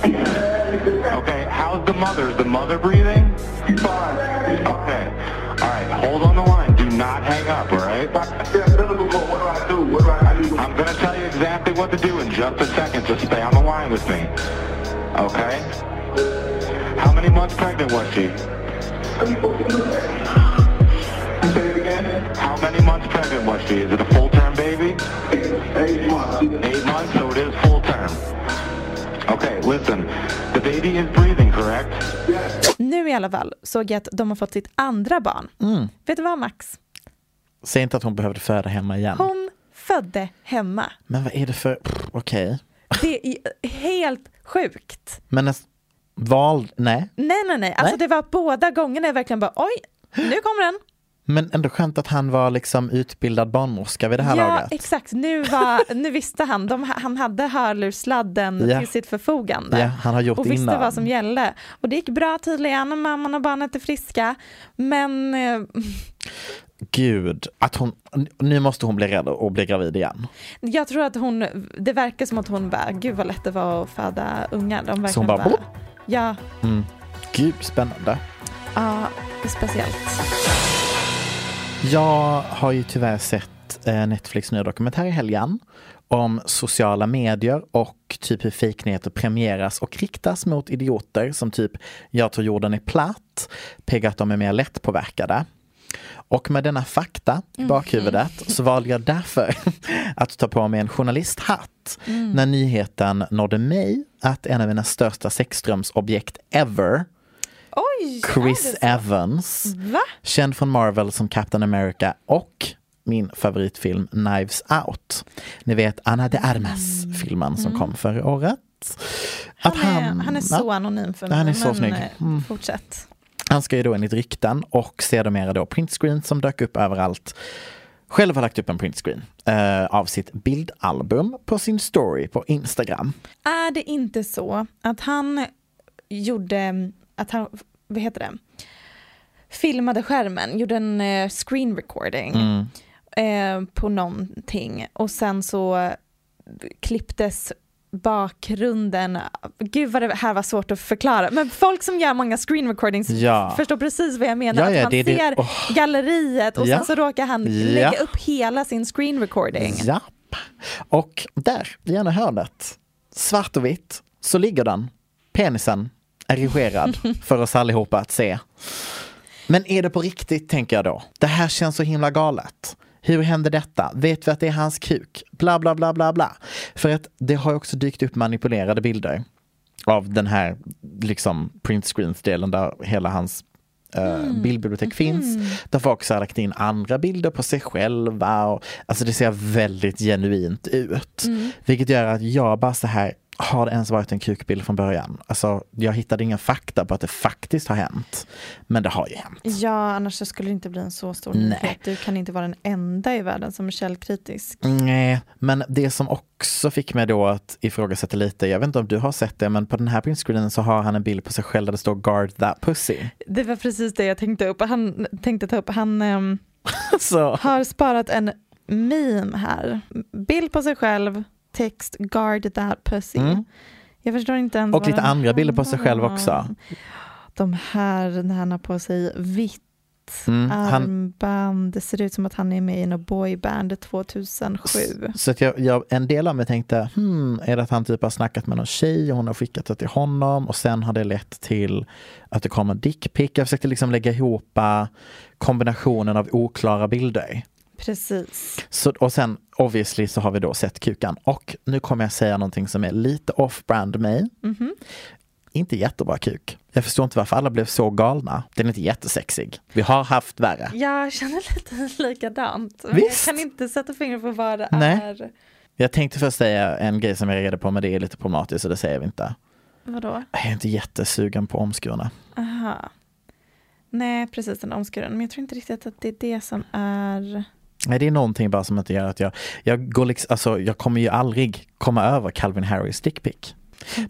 S5: Okay, how's the mother? Is the mother breathing? Fine. Okay. All right, hold on the line. Do not hang up, all right? What do I do? What do I? I'm to tell you exactly what to do in just a second. Just stay on the line with me. Okay? How many months pregnant was she? How many months pregnant was she? Is it a full-term baby? Eight months. Eight months, so it is full-term. Okay, listen. The baby is breathing, correct?
S2: Nu i alla fall såg jag att de har fått sitt andra barn.
S4: Mm.
S2: Vet du vad Max?
S4: Säg inte att hon behövde föda hemma igen.
S2: Hon födde hemma.
S4: Men vad är det för, okej.
S2: Det är helt sjukt.
S4: Men en val, nej.
S2: Nej, nej, nej. Alltså
S4: Nej.
S2: det var båda gångerna jag verkligen bara oj, nu kommer den.
S4: Men ändå skönt att han var liksom utbildad barnmorska vid det här
S2: ja,
S4: laget.
S2: exakt. Nu, var, nu visste han. De, han hade hörlurssladden
S4: Ja.
S2: till sitt förfogande.
S4: Ja, han har gjort
S2: och visste
S4: innan.
S2: vad som gällde. Och det gick bra tydligen, mamman och barnet är friska. Men eh,
S4: Gud, att hon, nu måste hon bli rädd och bli gravid igen.
S2: jag tror att hon, det verkar som att hon bara, gud vad lätt det var att föda ungar. De
S4: Så hon bara, "Boop."
S2: Ja,
S4: Mm. Gud, spännande.
S2: ja, speciellt.
S4: Jag har ju tyvärr sett eh, Netflix nya dokumentär i helgen om sociala medier och typ hur fejknyheter premieras och riktas mot idioter som typ jag tror jorden är platt, peggar att de är mer lättpåverkade. Och med denna fakta i bakhuvudet så valde jag därför [LAUGHS] att ta på mig en journalisthatt när nyheten nådde mig att en av mina största sexdrömsobjekt ever,
S2: Oj,
S4: Chris
S2: är?
S4: Evans,
S2: Va?
S4: känd från Marvel som Captain America och min favoritfilm Knives Out. Ni vet Anna de Armas-filmen som kom förra året.
S2: Han är, han är
S4: ja,
S2: så anonym för mig.
S4: Han är så
S2: men,
S4: snygg.
S2: eh,
S4: Mm.
S2: Fortsätt.
S4: Han ska ju då enligt rykten och sedermera då printscreen som dök upp överallt själv har lagt upp en printscreen eh, av sitt bildalbum på sin story på Instagram.
S2: Är det inte så att han gjorde, att han, vad heter det, filmade skärmen, gjorde en eh, screen recording
S4: Mm.
S2: eh, på någonting och sen så klipptes bakgrunden, gud vad det här var svårt att förklara, men folk som gör många screen recordings
S4: Ja.
S2: förstår precis vad jag menar,
S4: Ja, ja,
S2: att man
S4: det är det-
S2: ser
S4: åh.
S2: galleriet och
S4: Ja.
S2: sen så råkar han
S4: Ja.
S2: lägga upp hela sin screen recording.
S4: Japp. Och där, i ena hörnet, svart och vitt, så ligger den. Penisen erigerad [LAUGHS] för oss allihopa att se. Men är det på riktigt, tänker jag då. Det här känns så himla galet. Hur hände detta? Vet vi att det är hans kuk? Bla, bla, bla, bla, bla. För att det har också dykt upp manipulerade bilder av den här liksom printscreens-delen där hela hans eh, bildbibliotek finns. Där folk också har lagt in andra bilder på sig själva. Och, alltså det ser väldigt genuint ut. Vilket gör att jag bara så här, har det ens varit en kukbild från början? Alltså jag hittade inga fakta på att det faktiskt har hänt. Men det har ju hänt.
S2: Ja, annars skulle det inte bli en så stor nyhet. Du kan inte vara den enda i världen som är källkritisk.
S4: Nej, men det som också fick mig då att ifrågasätta lite, jag vet inte om du har sett det, men på den här printscreenen så har han en bild på sig själv där det står guard that pussy.
S2: Det var precis det jag tänkte upp. Han tänkte ta upp. Han ehm, [LAUGHS]
S4: Så,
S2: har sparat en meme här. Bild på sig själv, text guard that pussy.
S4: Mm.
S2: Jag förstår inte ens
S4: Och lite andra bilder på sig själv också.
S2: De här när han har på sig vitt
S4: Mm, han,
S2: armband. Det ser ut som att han är med i en boyband 2007.
S4: så att jag, jag, en del av mig tänkte, hmm, är det att han typ har snackat med någon tjej och hon har skickat det till honom och sen har det lett till att det kommer dickpic. Jag försökte liksom lägga ihop eh, kombinationen av oklara bilder.
S2: Precis.
S4: Så, och sen obviously så har vi då sett kukan. Och nu kommer jag säga någonting som är lite off-brand mig.
S2: Mhm.
S4: Inte jättebra kuk. Jag förstår inte varför alla blev så galna. Den är inte jättesexig. Vi har haft värre.
S2: Jag känner lite [LAUGHS] likadant. Men
S4: Visst.
S2: jag kan inte sätta fingret på vad det
S4: Nej.
S2: är.
S4: Jag tänkte först säga en grej som jag reagerade på men det är lite problematiskt så det säger vi inte.
S2: Vadå?
S4: Jag är inte jättesugen på omskurna.
S2: Aha. Nej, precis den omskuren. Men jag tror inte riktigt att det är det som är...
S4: Nej, det är någonting bara som inte gör att jag, jag går liksom, alltså jag kommer ju aldrig komma över Calvin Harris dickpic.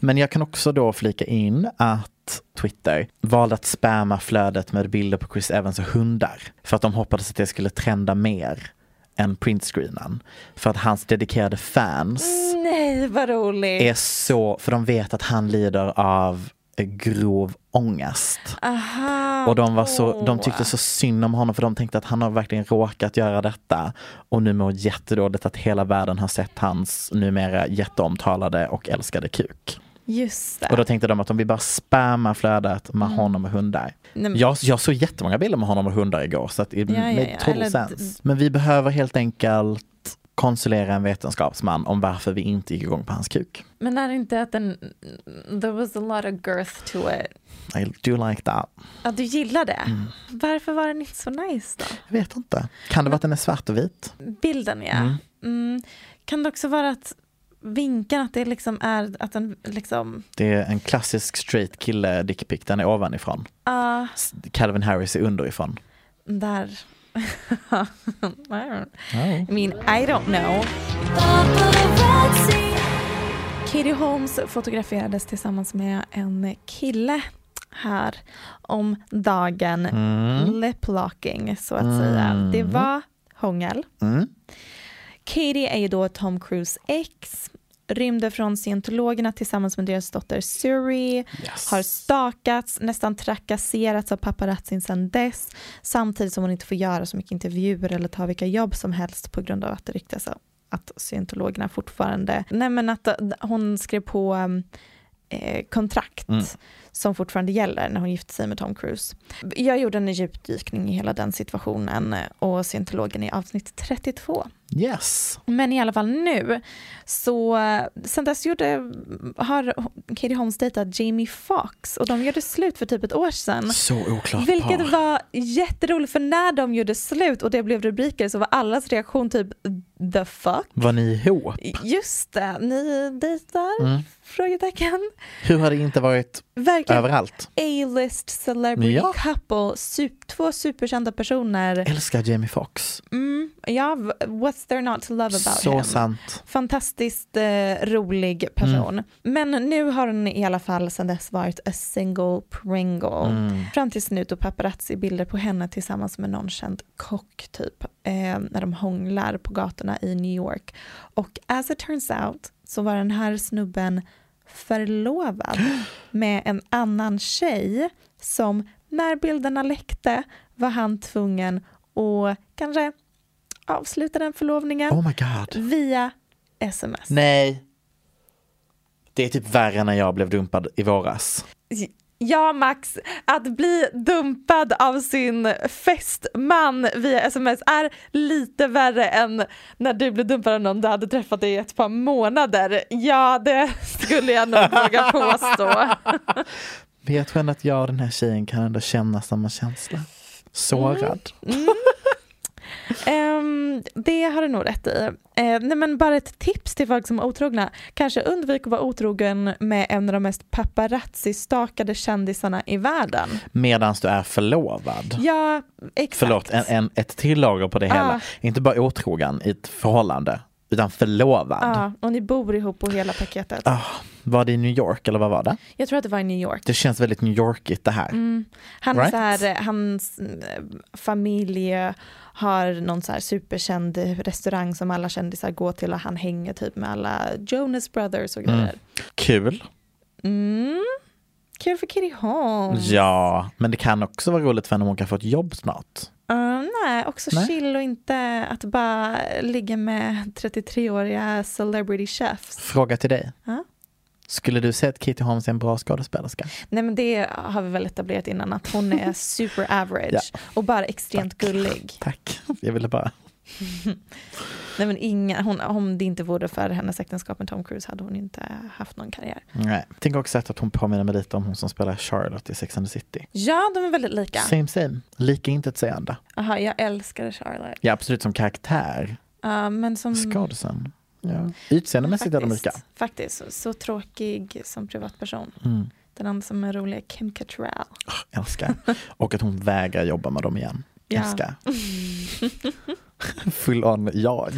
S4: Men jag kan också då flika in att Twitter valde att spamma flödet med bilder på Chris Evans och hundar. För att de hoppades att det skulle trenda mer än printscreenen. För att hans dedikerade fans
S2: Nej, vad roligt!
S4: är så, för de vet att han lider av grov ångest.
S2: Aha,
S4: Och de, var så, de tyckte så synd om honom för de tänkte att han har verkligen råkat göra detta. Och nu mår jättedåligt att hela världen har sett hans numera jätteomtalade och älskade kuk.
S2: Just det.
S4: Och då tänkte de att om vi bara spammar flödet med
S2: Mm.
S4: honom och hundar.
S2: Nej, men-
S4: Jag, jag såg jättemånga bilder med honom och hundar igår så att it
S2: Ja, ja, ja. Eller-.
S4: Men vi behöver helt enkelt konsulera en vetenskapsman om varför vi inte gick igång på hans kuk.
S2: Men är det inte att den... There was a lot of girth to it.
S4: I do like that.
S2: Ja, du gillar det?
S4: Mm.
S2: Varför var den inte så nice då?
S4: Jag vet inte. Kan det vara att den är svart och vit?
S2: Bilden ja.
S4: Mm.
S2: Mm. Kan det också vara att vinkeln, att det liksom är att den liksom...
S4: Det är en klassisk straight kille dickpic. Den är ovanifrån. S- Calvin Harris är underifrån.
S2: där...
S4: Oh.
S2: I mean, I don't know. Katie Holmes fotograferades tillsammans med en kille här om dagen.
S4: Mm.
S2: Lip-locking så att säga. Det var hångel.
S4: Mm.
S2: Katie är ju då Tom Cruise ex. Rymde från scientologerna tillsammans med deras dotter Suri.
S4: Yes.
S2: Har stakats, nästan trakasserats av paparazzin sedan dess. Samtidigt som hon inte får göra så mycket intervjuer eller ta vilka jobb som helst på grund av att det ryktas att scientologerna fortfarande, nej men att hon skrev på um, eh, kontrakt
S4: Mm.
S2: Som fortfarande gäller när hon gifte sig med Tom Cruise. Jag gjorde en djupdykning i hela den situationen eh, och scientologen i avsnitt 32.
S4: Yes.
S2: Men i alla fall nu, så eh, sen dess gjorde, har Katie Holmes dejtat Jamie Foxx och de gjorde slut för typ ett år sedan.
S4: Så oklart
S2: Vilket
S4: par.
S2: var jätteroligt för när de gjorde slut och det blev rubriker så var allas reaktion typ the fuck.
S4: Var ni ihop?
S2: Just det, ni dejtar?
S4: Mm.
S2: Frågetecken.
S4: Hur har det inte varit
S2: Verkligen
S4: överallt?
S2: A-list celebrity
S4: Ja.
S2: couple, sup- två superkända personer.
S4: Älskar Jamie Foxx.
S2: Mm, ja, what's there not to love about
S4: Så
S2: him?
S4: sant.
S2: Fantastiskt eh, rolig person. Men nu har hon i alla fall sedan dess varit a single pringle.
S4: Mm.
S2: Fram tills nu tog paparazzi-bilder på henne tillsammans med någon känd kock typ. Eh, när de hånglar på gatorna i New York. Och as it turns out så var den här snubben förlovad med en annan tjej som när bilderna läckte var han tvungen att kanske avsluta den förlovningen
S4: Oh my god.
S2: via sms.
S4: Nej. Det är typ värre när jag blev dumpad i våras.
S2: Ja Max, att bli dumpad av sin fästman via sms är lite värre än när du blev dumpad av någon du hade träffat i ett par månader. Ja, det skulle jag nog våga [LAUGHS] påstå.
S4: Tror ändå att jag och den här tjejen kan ändå känna samma känsla. Sårad.
S2: Ehm, det har du nog rätt i. Eh, nej men bara ett tips till folk som är otrogna. Kanske undvik att vara otrogen med en av de mest paparazzi-stakade kändisarna i världen.
S4: Medan du är förlovad.
S2: Ja, exakt.
S4: Förlåt, en, en, ett till lager på det hela.
S2: Ah.
S4: Inte bara otrogen i ett förhållande, utan förlovad.
S2: Ja, och ni bor ihop på hela paketet.
S4: Ah, var det i New York eller vad var det?
S2: Jag tror att det var i New York.
S4: Det känns väldigt New Yorkigt det här.
S2: Mm. Han
S4: Right.
S2: så här, eh, hans eh, familj har någon så här superkänd restaurang som alla kändisar går till och han hänger typ med alla Jonas Brothers och grejer.
S4: Kul.
S2: Mm. Kul för Kitty Holmes.
S4: Ja, men det kan också vara roligt för henne om hon kan få ett jobb snart.
S2: Uh, nej, också
S4: Nej.
S2: chill och inte att bara ligga med 33-åriga celebrity chefs.
S4: Fråga till dig.
S2: Ja.
S4: Skulle du säga att Katie Holmes är en bra skådespelerska?
S2: Nej men det har vi väl etablerat innan att hon är [LAUGHS] super average och bara extremt gullig.
S4: Tack. Jag ville bara... [LAUGHS]
S2: Nej men inga, hon, om det inte vore för hennes äktenskap med Tom Cruise hade hon inte haft någon karriär.
S4: Nej. Tänker också att hon påminner mig lite om hon som spelar Charlotte i Sex and the City.
S2: Ja, de är väldigt lika.
S4: Same same. Lika intetsägande.
S2: Aha, jag älskar Charlotte.
S4: Ja, absolut som karaktär.
S2: Uh, men som...
S4: Skådisen. Ja. Utseendemässigt är de lika.
S2: Faktiskt, så, så tråkig som privatperson.
S4: Mm.
S2: Den enda som är rolig är Kim Cattrall.
S4: Älskar. Och att hon vägrar jobba med dem igen.
S2: Ja.
S4: Älskar. [LAUGHS] Full on jag.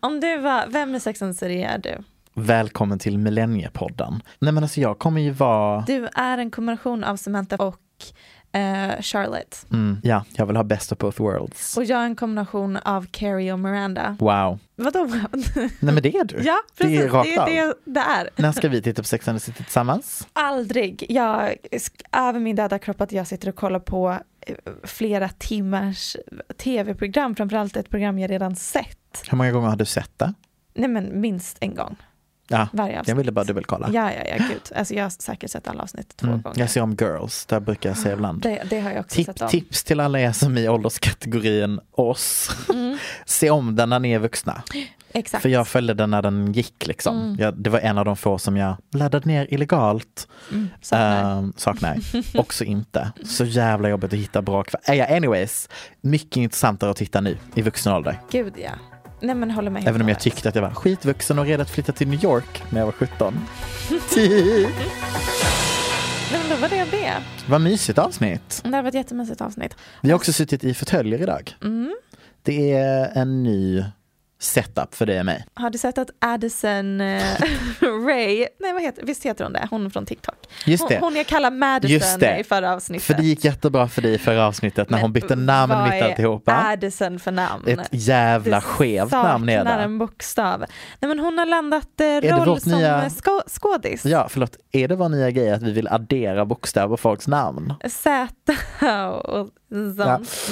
S2: Om du var, vem i Sex and City är du?
S4: Välkommen till Millenniepodden. Nej men alltså jag kommer ju vara...
S2: Du är en kombination av Samantha och eh, Charlotte.
S4: Mm, ja, jag vill ha best of both worlds.
S2: Och jag är en kombination av Carrie och Miranda.
S4: Wow.
S2: Vadå?
S4: Nej men det är du.
S2: ja, precis.
S4: Det är rakt
S2: det är det det är.
S4: När ska vi titta på Sex and the City tillsammans?
S2: Aldrig. Jag, över min döda kropp att jag sitter och kollar på eh, flera timmars tv-program, framförallt ett program jag redan sett.
S4: Hur många gånger har du sett det?
S2: Nej men minst en gång
S4: Ja,
S2: varje avsnitt.
S4: jag ville bara dubbelkolla.
S2: Ja, ja, ja, gud. Alltså jag har säkert sett alla avsnitt två
S4: Mm.
S2: gånger.
S4: Jag ser om Girls, där brukar jag se ibland.
S2: Det, det har jag också
S4: Tip,
S2: sett om.
S4: tips till alla er som är i ålderskategorin oss.
S2: Mm. [LAUGHS]
S4: se om den när ni är vuxna. [GASPS]
S2: Exakt.
S4: För jag följde den när den gick liksom.
S2: Mm.
S4: Jag, det var en av de få som jag laddade ner illegalt.
S2: Mm, saknar.
S4: Ehm, saknar. [LAUGHS] Också inte. Så jävla jobbigt att hitta bra kvar. Äh, anyways, mycket intressantare att titta nu i vuxen ålder.
S2: Gud ja. Nej men håller med.
S4: Även om jag tyckte att jag var skitvuxen och redo att flytta till New York när jag var 17. [LAUGHS]
S2: Nej men då var det det.
S4: Vad mysigt avsnitt.
S2: Det var ett jättemysigt avsnitt.
S4: Vi har också suttit i fåtöljer idag.
S2: Mm.
S4: Det är en ny setup för dig och mig.
S2: Har du sett att Addison eh, [LAUGHS] Ray, nej vad heter, visst heter hon det? Hon från TikTok.
S4: Just det.
S2: Hon, hon jag kallar Madison
S4: det.
S2: i förra avsnittet.
S4: För det gick jättebra för dig i förra avsnittet när
S2: Men
S4: hon bytte namn
S2: vad
S4: mitt
S2: är
S4: alltihopa.
S2: Addison för namn?
S4: Ett jävla skevt namn är det.
S2: en bokstav. Nej men hon har landat eh,
S4: det
S2: roll som
S4: nya-
S2: skå- skådis.
S4: Ja, förlåt. Är det vår nya grej att vi vill addera bokstäver på folks namn?
S2: Z och sånt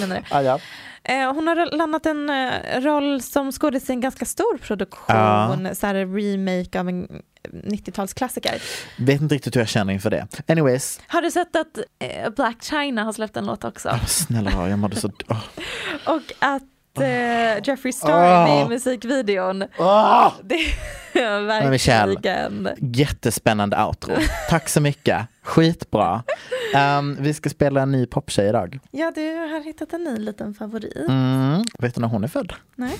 S2: menar du.
S4: Ah, ja.
S2: Eh, Hon har landat en eh, roll som skådis i en ganska stor produktion,
S4: Ja.
S2: så här remake av en 90-talsklassiker.
S4: Vet inte riktigt hur jag känner inför det. Anyways,
S2: Har du sett att eh, Black China har släppt en låt också?
S4: oh, snälla jag mådde så... Oh. [LAUGHS]
S2: Och att eh, Jeffree Star med i
S4: Åh.
S2: musikvideon.
S4: Oh!
S2: Det är
S4: Men Michelle.
S2: verkligen...
S4: Jättespännande outro. Tack så mycket. Skitbra. Um, vi ska spela en ny poptjej idag.
S2: Ja, du har hittat en ny liten favorit.
S4: Mm. Vet du när hon är född?
S2: Nej,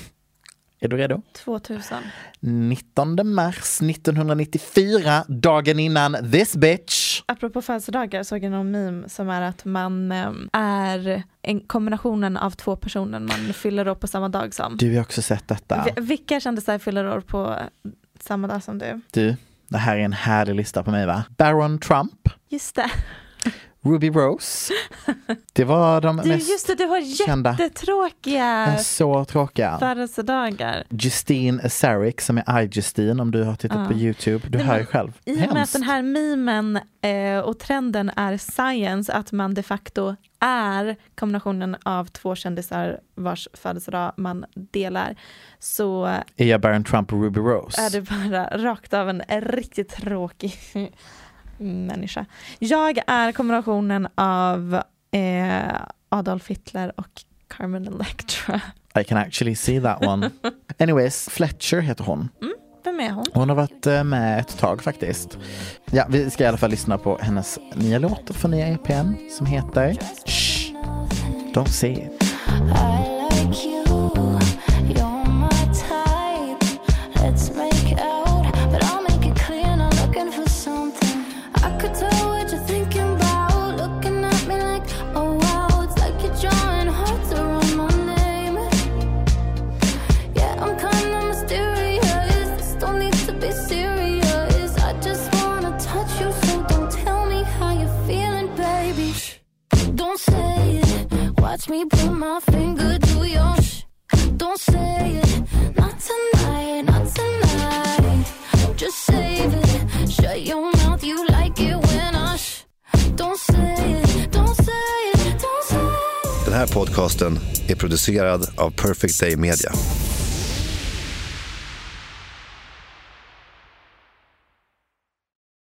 S4: Är du redo?
S2: 2000.
S4: 19 mars 1994, dagen innan this bitch.
S2: Apropå födelsedagar såg jag någon meme som är att man eh, är en kombinationen av två personer man fyller år på samma dag som.
S4: Du har också sett detta.
S2: Vi- Vilka kändisar fyller år på samma dag som du?
S4: Du, det här är en härlig lista på mig va? Baron Trump,
S2: Just det.
S4: Ruby Rose. [LAUGHS] Det var de
S2: Du,
S4: mest
S2: just det, har
S4: kända.
S2: jättetråkiga
S4: så tråkiga.
S2: födelsedagar.
S4: Justine Asaric som är iJustine om du har tittat
S2: Ja.
S4: på YouTube. Du
S2: Nej,
S4: hör ju själv.
S2: I och med att den här memen eh, och trenden är science, att man de facto är kombinationen av två kändisar vars födelsedag man delar, så
S4: Är jag Baron Trump och Ruby Rose?
S2: är det bara rakt av en riktigt tråkig människa. Jag är kombinationen av eh, Adolf Hitler och Carmen Electra.
S4: I can actually see that one. [LAUGHS] Anyways, Fletcher heter hon.
S2: Vem är hon?
S4: Hon har varit eh, med ett tag faktiskt. Ja, vi ska i alla fall lyssna på hennes nya låt från nya EPn som heter Shh,
S6: Don't say it. Watch me put my finger to your sh. Don't say it. Not tonight, not tonight. Just save it. Shut your mouth, you like it when I sh- Don't say it, don't say it, don't say it.
S7: Den här podcasten är producerad av Perfect Day Media.